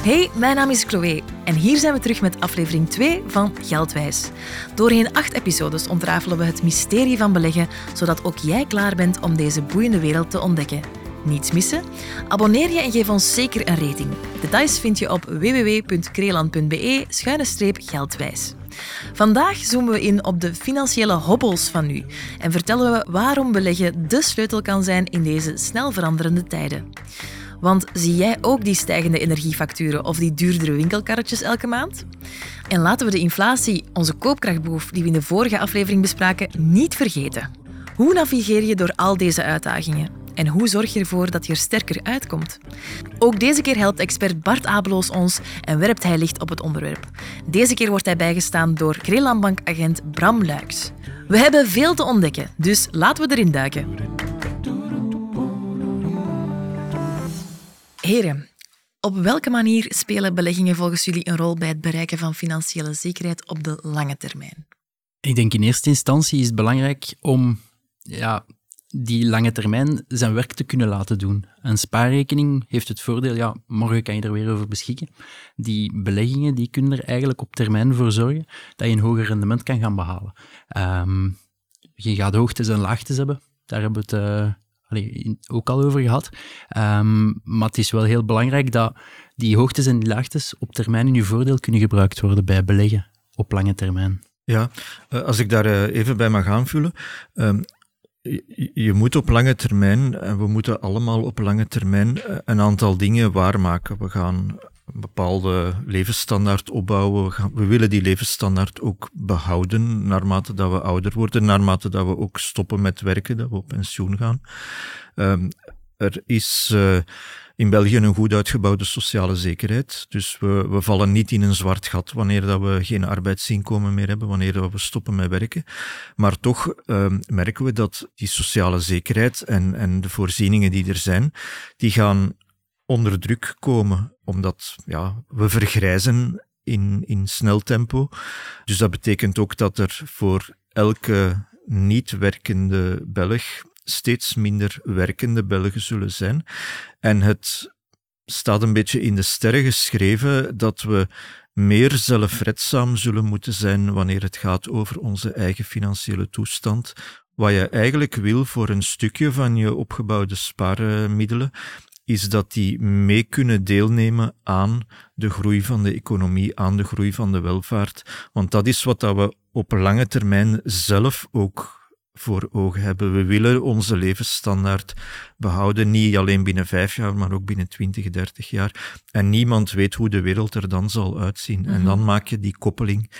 Hey, mijn naam is Chloé en hier zijn we terug met aflevering 2 van Geldwijs. Doorheen acht episodes ontrafelen we het mysterie van beleggen, zodat ook jij klaar bent om deze boeiende wereld te ontdekken. Niets missen? Abonneer je en geef ons zeker een rating. Details vind je op www.kreeland.be-geldwijs. Vandaag zoomen we in op de financiële hobbels van nu en vertellen we waarom beleggen de sleutel kan zijn in deze snel veranderende tijden. Want zie jij ook die stijgende energiefacturen of die duurdere winkelkarretjes elke maand? En laten we de inflatie, onze koopkrachtbehoefte die we in de vorige aflevering bespraken, niet vergeten. Hoe navigeer je door al deze uitdagingen? En hoe zorg je ervoor dat je er sterker uitkomt? Ook deze keer helpt expert Bart Abeloos ons en werpt hij licht op het onderwerp. Deze keer wordt hij bijgestaan door Kreelandbank-agent Bram Luiks. We hebben veel te ontdekken, dus laten we erin duiken. Heren, op welke manier spelen beleggingen volgens jullie een rol bij het bereiken van financiële zekerheid op de lange termijn? Ik denk in eerste instantie is het belangrijk om ja, die lange termijn zijn werk te kunnen laten doen. Een spaarrekening heeft het voordeel, ja, morgen kan je er weer over beschikken. Die beleggingen die kunnen er eigenlijk op termijn voor zorgen dat je een hoger rendement kan gaan behalen. Ehm, je gaat hoogtes en laagtes hebben. Daar hebben we het uh, allee, ook al over gehad. Ehm, maar het is wel heel belangrijk dat die hoogtes en die laagtes op termijn in je voordeel kunnen gebruikt worden bij beleggen op lange termijn. Ja, eh, als ik daar eh, even bij mag aanvullen. Um, je moet op lange termijn, en we moeten allemaal op lange termijn eh, een aantal dingen waarmaken. We gaan bepaalde levensstandaard opbouwen. We, willen die levensstandaard ook behouden naarmate dat we ouder worden, naarmate dat we ook stoppen met werken, dat we op pensioen gaan. Um, er is uh, in België een goed uitgebouwde sociale zekerheid. Dus we, we vallen niet in een zwart gat wanneer dat we geen arbeidsinkomen meer hebben, wanneer dat we stoppen met werken. Maar toch uh, merken we dat die sociale zekerheid en, en de voorzieningen die er zijn, die gaan onder druk komen, omdat ja, we vergrijzen in, in snel tempo. Dus dat betekent ook dat er voor elke niet werkende Belg steeds minder werkende Belgen zullen zijn. En het staat een beetje in de sterren geschreven dat we meer zelfredzaam zullen moeten zijn wanneer het gaat over onze eigen financiële toestand. Wat je eigenlijk wil voor een stukje van je opgebouwde spaarmiddelen, is dat die mee kunnen deelnemen aan de groei van de economie, aan de groei van de welvaart. Want dat is wat dat we op lange termijn zelf ook voor ogen hebben. We willen onze levensstandaard behouden, niet alleen binnen vijf jaar, maar ook binnen twintig, dertig jaar. En niemand weet hoe de wereld er dan zal uitzien. En mhm. dan maak je die koppeling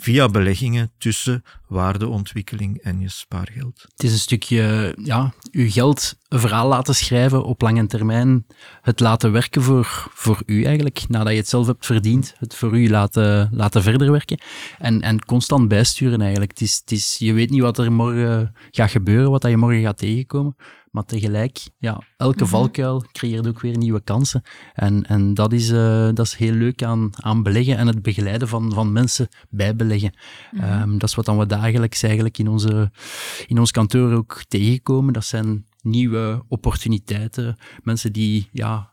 via beleggingen tussen waardeontwikkeling en je spaargeld. Het is een stukje, ja, je geld een verhaal laten schrijven op lange termijn, het laten werken voor, voor u eigenlijk, nadat je het zelf hebt verdiend, het voor u laten, laten verder werken en, en constant bijsturen eigenlijk. Het is, het is, je weet niet wat er morgen gaat gebeuren, wat dat je morgen gaat tegenkomen, maar tegelijk, ja, elke mhm. valkuil creëert ook weer nieuwe kansen. En, en dat, is, uh, dat is heel leuk aan, aan beleggen en het begeleiden van, van mensen bij beleggen. Mm dat is wat dan we dagelijks eigenlijk in, onze, in ons kantoor ook tegenkomen. Dat zijn nieuwe opportuniteiten. Mensen die ja,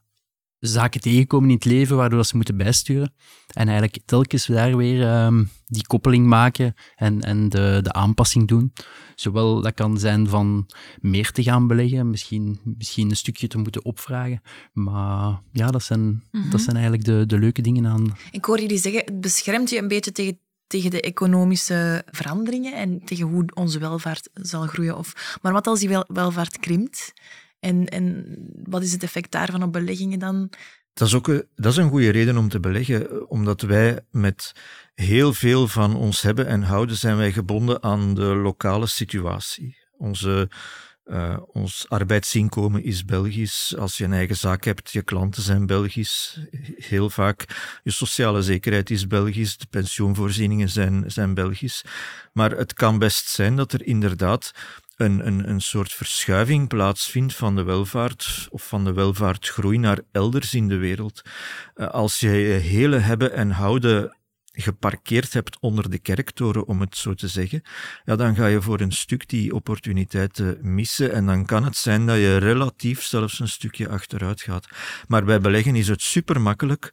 zaken tegenkomen in het leven waardoor ze moeten bijsturen. En eigenlijk telkens daar weer um, die koppeling maken en, en de, de aanpassing doen. Zowel dat kan zijn van meer te gaan beleggen, misschien, misschien een stukje te moeten opvragen. Maar ja, dat zijn, mm -hmm. dat zijn eigenlijk de, de leuke dingen aan. Ik hoor jullie zeggen, het beschermt je een beetje tegen tegen de economische veranderingen en tegen hoe onze welvaart zal groeien. Of, maar wat als die welvaart krimpt? En, en wat is het effect daarvan op beleggingen dan? Dat is ook een, dat is een goede reden om te beleggen, omdat wij met heel veel van ons hebben en houden, zijn wij gebonden aan de lokale situatie. Onze uh, ons arbeidsinkomen is Belgisch. Als je een eigen zaak hebt, je klanten zijn Belgisch. Heel vaak. Je sociale zekerheid is Belgisch. De pensioenvoorzieningen zijn, zijn Belgisch. Maar het kan best zijn dat er inderdaad een, een, een soort verschuiving plaatsvindt van de welvaart of van de welvaartgroei naar elders in de wereld. Uh, als je je hele hebben en houden geparkeerd hebt onder de kerktoren, om het zo te zeggen, ja, dan ga je voor een stuk die opportuniteiten missen en dan kan het zijn dat je relatief zelfs een stukje achteruit gaat. Maar bij beleggen is het super makkelijk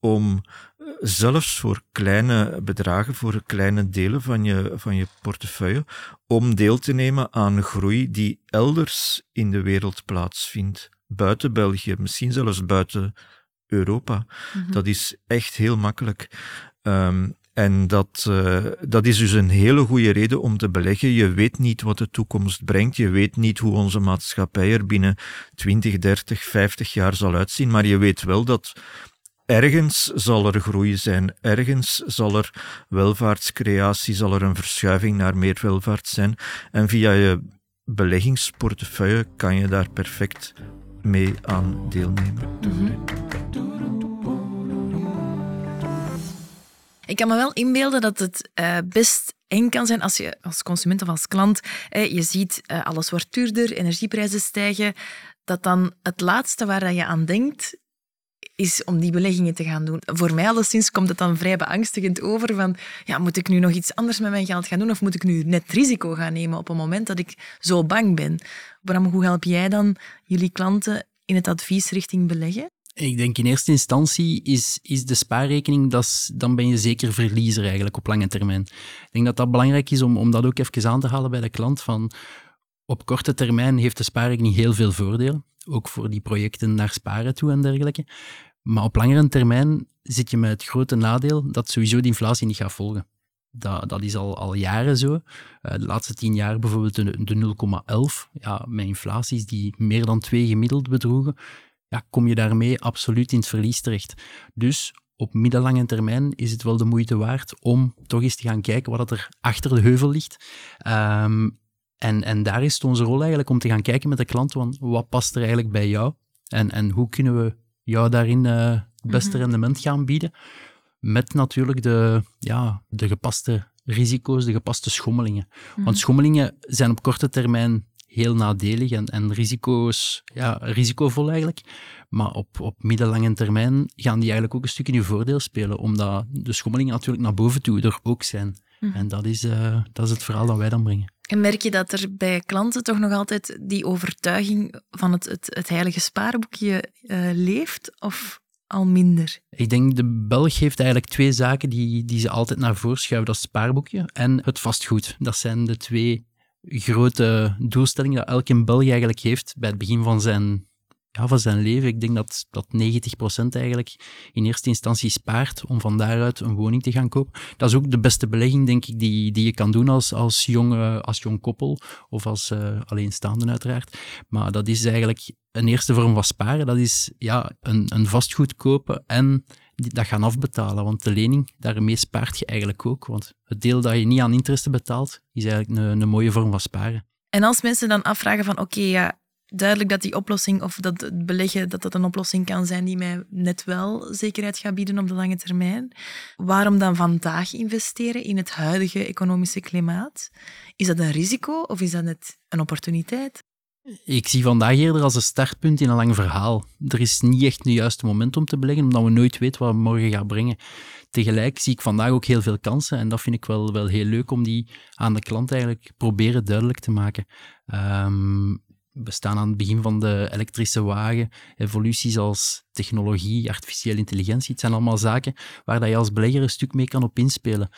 om eh, zelfs voor kleine bedragen, voor kleine delen van je, van je portefeuille, om deel te nemen aan groei die elders in de wereld plaatsvindt. Buiten België, misschien zelfs buiten Europa. Mhm. Dat is echt heel makkelijk. Ehm, en dat, uh, dat is dus een hele goede reden om te beleggen. Je weet niet wat de toekomst brengt. Je weet niet hoe onze maatschappij er binnen 20, 30, 50 jaar zal uitzien. Maar je weet wel dat ergens zal er groei zijn. Ergens zal er welvaartscreatie, zal er een verschuiving naar meer welvaart zijn. En via je beleggingsportefeuille kan je daar perfect mee aan deelnemen. Ik kan me wel inbeelden dat het uh, best eng kan zijn als je als consument of als klant, eh, je ziet uh, alles wordt duurder, energieprijzen stijgen, dat dan het laatste waar je aan denkt is om die beleggingen te gaan doen. Voor mij alleszins komt het dan vrij beangstigend over van ja, moet ik nu nog iets anders met mijn geld gaan doen of moet ik nu net risico gaan nemen op een moment dat ik zo bang ben? Bram, hoe help jij dan jullie klanten in het advies richting beleggen? Ik denk in eerste instantie is, is de spaarrekening, dat dan ben je zeker verliezer eigenlijk op lange termijn. Ik denk dat dat belangrijk is om, om dat ook even aan te halen bij de klant. Van op korte termijn heeft de spaarrekening heel veel voordelen, ook voor die projecten naar sparen toe en dergelijke. Maar op langere termijn zit je met het grote nadeel dat sowieso de inflatie niet gaat volgen. Dat, dat is al, al jaren zo. Uh, de laatste tien jaar bijvoorbeeld de, de 0,11. Ja, met inflaties die meer dan twee gemiddeld bedroegen, ja, kom je daarmee absoluut in het verlies terecht. Dus op middellange termijn is het wel de moeite waard om toch eens te gaan kijken wat er achter de heuvel ligt. Um, en, en daar is het onze rol eigenlijk om te gaan kijken met de klant, van wat past er eigenlijk bij jou? En, en hoe kunnen we jou daarin uh, het beste Mhm. rendement gaan bieden? Met natuurlijk de, ja, de gepaste risico's, de gepaste schommelingen. Mhm. Want schommelingen zijn op korte termijn heel nadelig en, en risico's, ja, risicovol eigenlijk. Maar op, op middellange termijn gaan die eigenlijk ook een stuk in je voordeel spelen, omdat de schommelingen natuurlijk naar boven toe er ook zijn. Mhm. En dat is, uh, dat is het verhaal dat wij dan brengen. En merk je dat er bij klanten toch nog altijd die overtuiging van het, het, het heilige spaarboekje uh, leeft? Of al minder? Ik denk de Belg heeft eigenlijk twee zaken die, die ze altijd naar voren schuiven. Dat spaarboekje en het vastgoed. Dat zijn de twee grote doelstellingen dat elke Belg eigenlijk heeft bij het begin van zijn, ja, van zijn leven. Ik denk dat, dat 90% eigenlijk in eerste instantie spaart om van daaruit een woning te gaan kopen. Dat is ook de beste belegging, denk ik, die, die je kan doen als, als, jong, uh, als jong koppel of als uh, alleenstaande uiteraard. Maar dat is eigenlijk een eerste vorm van sparen. Dat is ja, een, een vastgoed kopen en dat gaan afbetalen. Want de lening, daarmee spaart je eigenlijk ook. Want het deel dat je niet aan interesse betaalt, is eigenlijk een, een mooie vorm van sparen. En als mensen dan afvragen van oké, ja, duidelijk dat die oplossing of dat het beleggen dat dat een oplossing kan zijn die mij net wel zekerheid gaat bieden op de lange termijn. Waarom dan vandaag investeren in het huidige economische klimaat? Is dat een risico of is dat net een opportuniteit? Ik zie vandaag eerder als een startpunt in een lang verhaal. Er is niet echt het juiste moment om te beleggen, omdat we nooit weten wat morgen gaat brengen. Tegelijk zie ik vandaag ook heel veel kansen en dat vind ik wel, wel heel leuk om die aan de klant eigenlijk proberen duidelijk te maken. Um, we staan aan het begin van de elektrische wagen, evoluties als technologie, artificiële intelligentie. Het zijn allemaal zaken waar dat je als belegger een stuk mee kan op inspelen.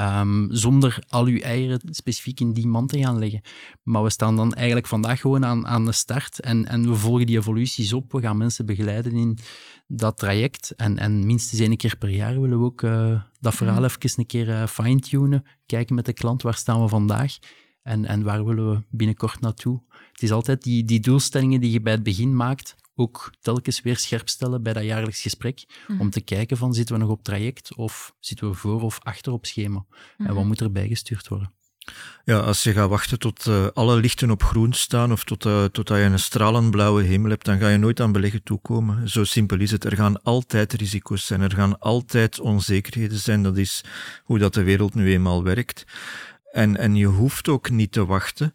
Um, zonder al uw eieren specifiek in die man te gaan leggen. Maar we staan dan eigenlijk vandaag gewoon aan, aan de start en, en we volgen die evoluties op. We gaan mensen begeleiden in dat traject. En, en minstens één keer per jaar willen we ook uh, dat verhaal even een keer uh, fine-tunen. Kijken met de klant, waar staan we vandaag? En, en waar willen we binnenkort naartoe? Het is altijd die, die doelstellingen die je bij het begin maakt, ook telkens weer scherp stellen bij dat jaarlijks gesprek, Mhm. om te kijken van zitten we nog op traject of zitten we voor of achter op schema? En Mhm. wat moet er bijgestuurd worden? Ja, als je gaat wachten tot uh, alle lichten op groen staan of tot, uh, totdat je een stralend blauwe hemel hebt, dan ga je nooit aan beleggen toekomen. Zo simpel is het. Er gaan altijd risico's zijn, er gaan altijd onzekerheden zijn. Dat is hoe dat de wereld nu eenmaal werkt. En, en je hoeft ook niet te wachten,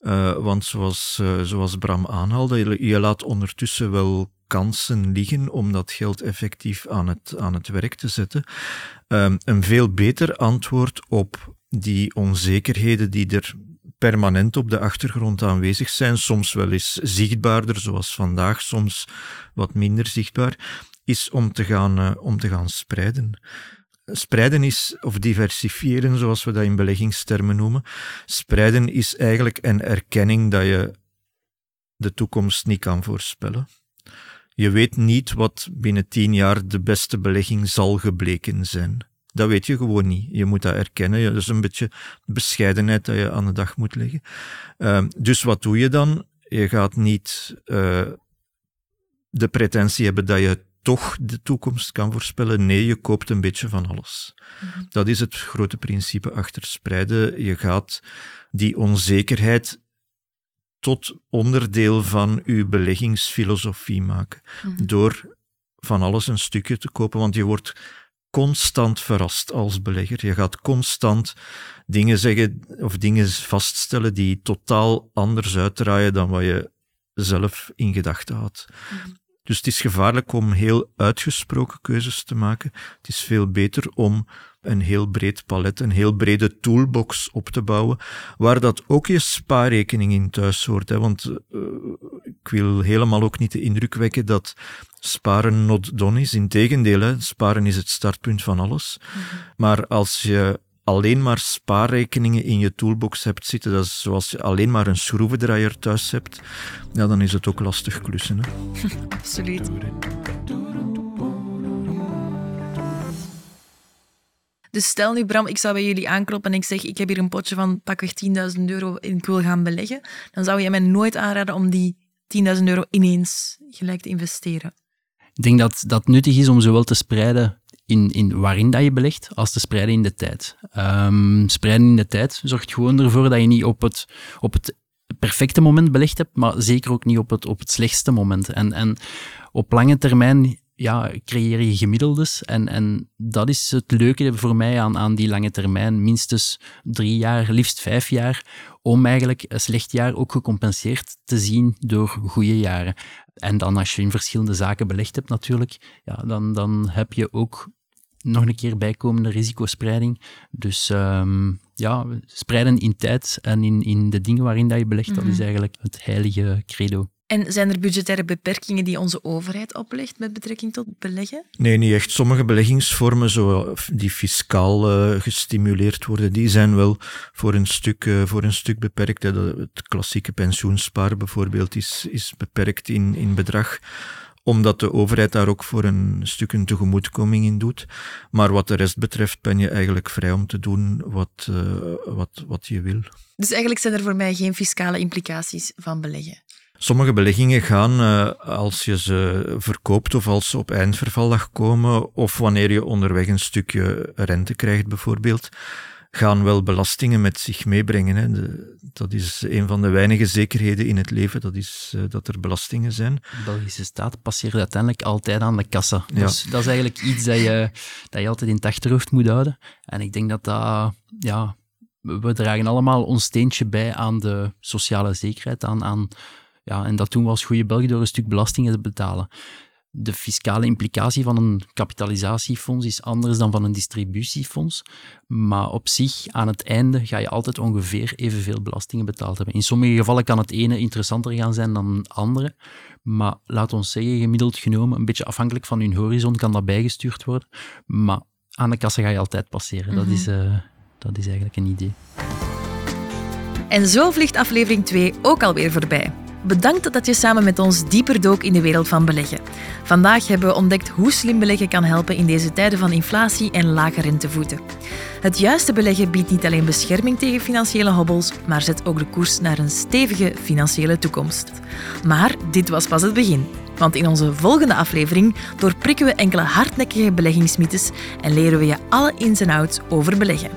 uh, want zoals, uh, zoals Bram aanhaalde, je, laat ondertussen wel kansen liggen om dat geld effectief aan het, aan het werk te zetten. Um, een veel beter antwoord op die onzekerheden die er permanent op de achtergrond aanwezig zijn, soms wel eens zichtbaarder, zoals vandaag, soms wat minder zichtbaar, is om te gaan, uh, om te gaan spreiden. Spreiden is, of diversifiëren, zoals we dat in beleggingstermen noemen. Spreiden is eigenlijk een erkenning dat je de toekomst niet kan voorspellen. Je weet niet wat binnen tien jaar de beste belegging zal gebleken zijn. Dat weet je gewoon niet. Je moet dat erkennen. Dat is een beetje bescheidenheid dat je aan de dag moet leggen. Uh, dus wat doe je dan? Je gaat niet uh, de pretentie hebben dat je toch de toekomst kan voorspellen. Nee, je koopt een beetje van alles. Mm-hmm. Dat is het grote principe achter spreiden. Je gaat die onzekerheid tot onderdeel van uw beleggingsfilosofie maken. Mm-hmm. Door van alles een stukje te kopen, want je wordt constant verrast als belegger. Je gaat constant dingen zeggen of dingen vaststellen die totaal anders uitdraaien dan wat je zelf in gedachten had. Mm-hmm. Dus het is gevaarlijk om heel uitgesproken keuzes te maken. Het is veel beter om een heel breed palet, een heel brede toolbox op te bouwen, waar dat ook je spaarrekening in thuis hoort. Hè? Want uh, ik wil helemaal ook niet de indruk wekken dat sparen not done is. Integendeel, hè? sparen is het startpunt van alles. Mm -hmm. Maar als je alleen maar spaarrekeningen in je toolbox hebt zitten, dat is zoals je alleen maar een schroevendraaier thuis hebt, ja, dan is het ook lastig klussen. Hè? Absoluut. Dus stel nu, Bram, ik zou bij jullie aankloppen en ik zeg, ik heb hier een potje van pakweg 10.000 euro en ik wil gaan beleggen. Dan zou jij mij nooit aanraden om die 10.000 euro ineens gelijk te investeren. Ik denk dat dat nuttig is om zowel te spreiden in, in waarin dat je belegt, als te spreiden in de tijd. Um, spreiden in de tijd zorgt gewoon ervoor dat je niet op het, op het perfecte moment belegd hebt, maar zeker ook niet op het, op het slechtste moment. En, en op lange termijn ja, creëer je gemiddeldes. En, en dat is het leuke voor mij aan, aan die lange termijn, minstens drie jaar, liefst vijf jaar, om eigenlijk een slecht jaar ook gecompenseerd te zien door goede jaren. En dan als je in verschillende zaken belegd hebt natuurlijk, ja, dan, dan heb je ook nog een keer bijkomende risicospreiding. Dus um, ja, spreiden in tijd en in, in de dingen waarin dat je belegt, dat is mhm. eigenlijk het heilige credo. En zijn er budgettaire beperkingen die onze overheid oplegt met betrekking tot beleggen? Nee, niet echt. Sommige beleggingsvormen, zo, die fiscaal uh, gestimuleerd worden, die zijn wel voor een stuk, uh, voor een stuk beperkt. Het klassieke pensioensparen bijvoorbeeld is, is beperkt in, in bedrag omdat de overheid daar ook voor een stuk een tegemoetkoming in doet. Maar wat de rest betreft ben je eigenlijk vrij om te doen wat, uh, wat, wat je wil. Dus eigenlijk zijn er voor mij geen fiscale implicaties van beleggen? Sommige beleggingen gaan, uh, als je ze verkoopt of als ze op eindvervaldag komen, of wanneer je onderweg een stukje rente krijgt bijvoorbeeld, gaan wel belastingen met zich meebrengen. Hè. De, dat is een van de weinige zekerheden in het leven, dat is uh, dat er belastingen zijn. De Belgische staat passeert uiteindelijk altijd aan de kassa. Ja. Dus dat is eigenlijk iets dat je, dat je altijd in het achterhoofd moet houden. En ik denk dat dat, ja, we dragen allemaal ons steentje bij aan de sociale zekerheid, aan, aan ja, en dat doen we als goede Belgen door een stuk belastingen te betalen de fiscale implicatie van een kapitalisatiefonds is anders dan van een distributiefonds. Maar op zich, aan het einde, ga je altijd ongeveer evenveel belastingen betaald hebben. In sommige gevallen kan het ene interessanter gaan zijn dan het andere. Maar laat ons zeggen, gemiddeld genomen, een beetje afhankelijk van hun horizon, kan dat bijgestuurd worden. Maar aan de kassa ga je altijd passeren. dat, mhm. is, uh, dat is eigenlijk een idee. En zo vliegt aflevering 2 ook alweer voorbij. Bedankt dat je samen met ons dieper dook in de wereld van beleggen. Vandaag hebben we ontdekt hoe slim beleggen kan helpen in deze tijden van inflatie en lage rentevoeten. Het juiste beleggen biedt niet alleen bescherming tegen financiële hobbels, maar zet ook de koers naar een stevige financiële toekomst. Maar dit was pas het begin. Want in onze volgende aflevering doorprikken we enkele hardnekkige beleggingsmythes en leren we je alle ins en outs over beleggen.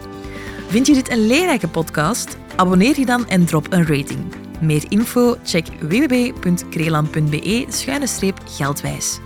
Vind je dit een leerrijke podcast? Abonneer je dan en drop een rating. Meer info check www.krelan.be-geldwijs.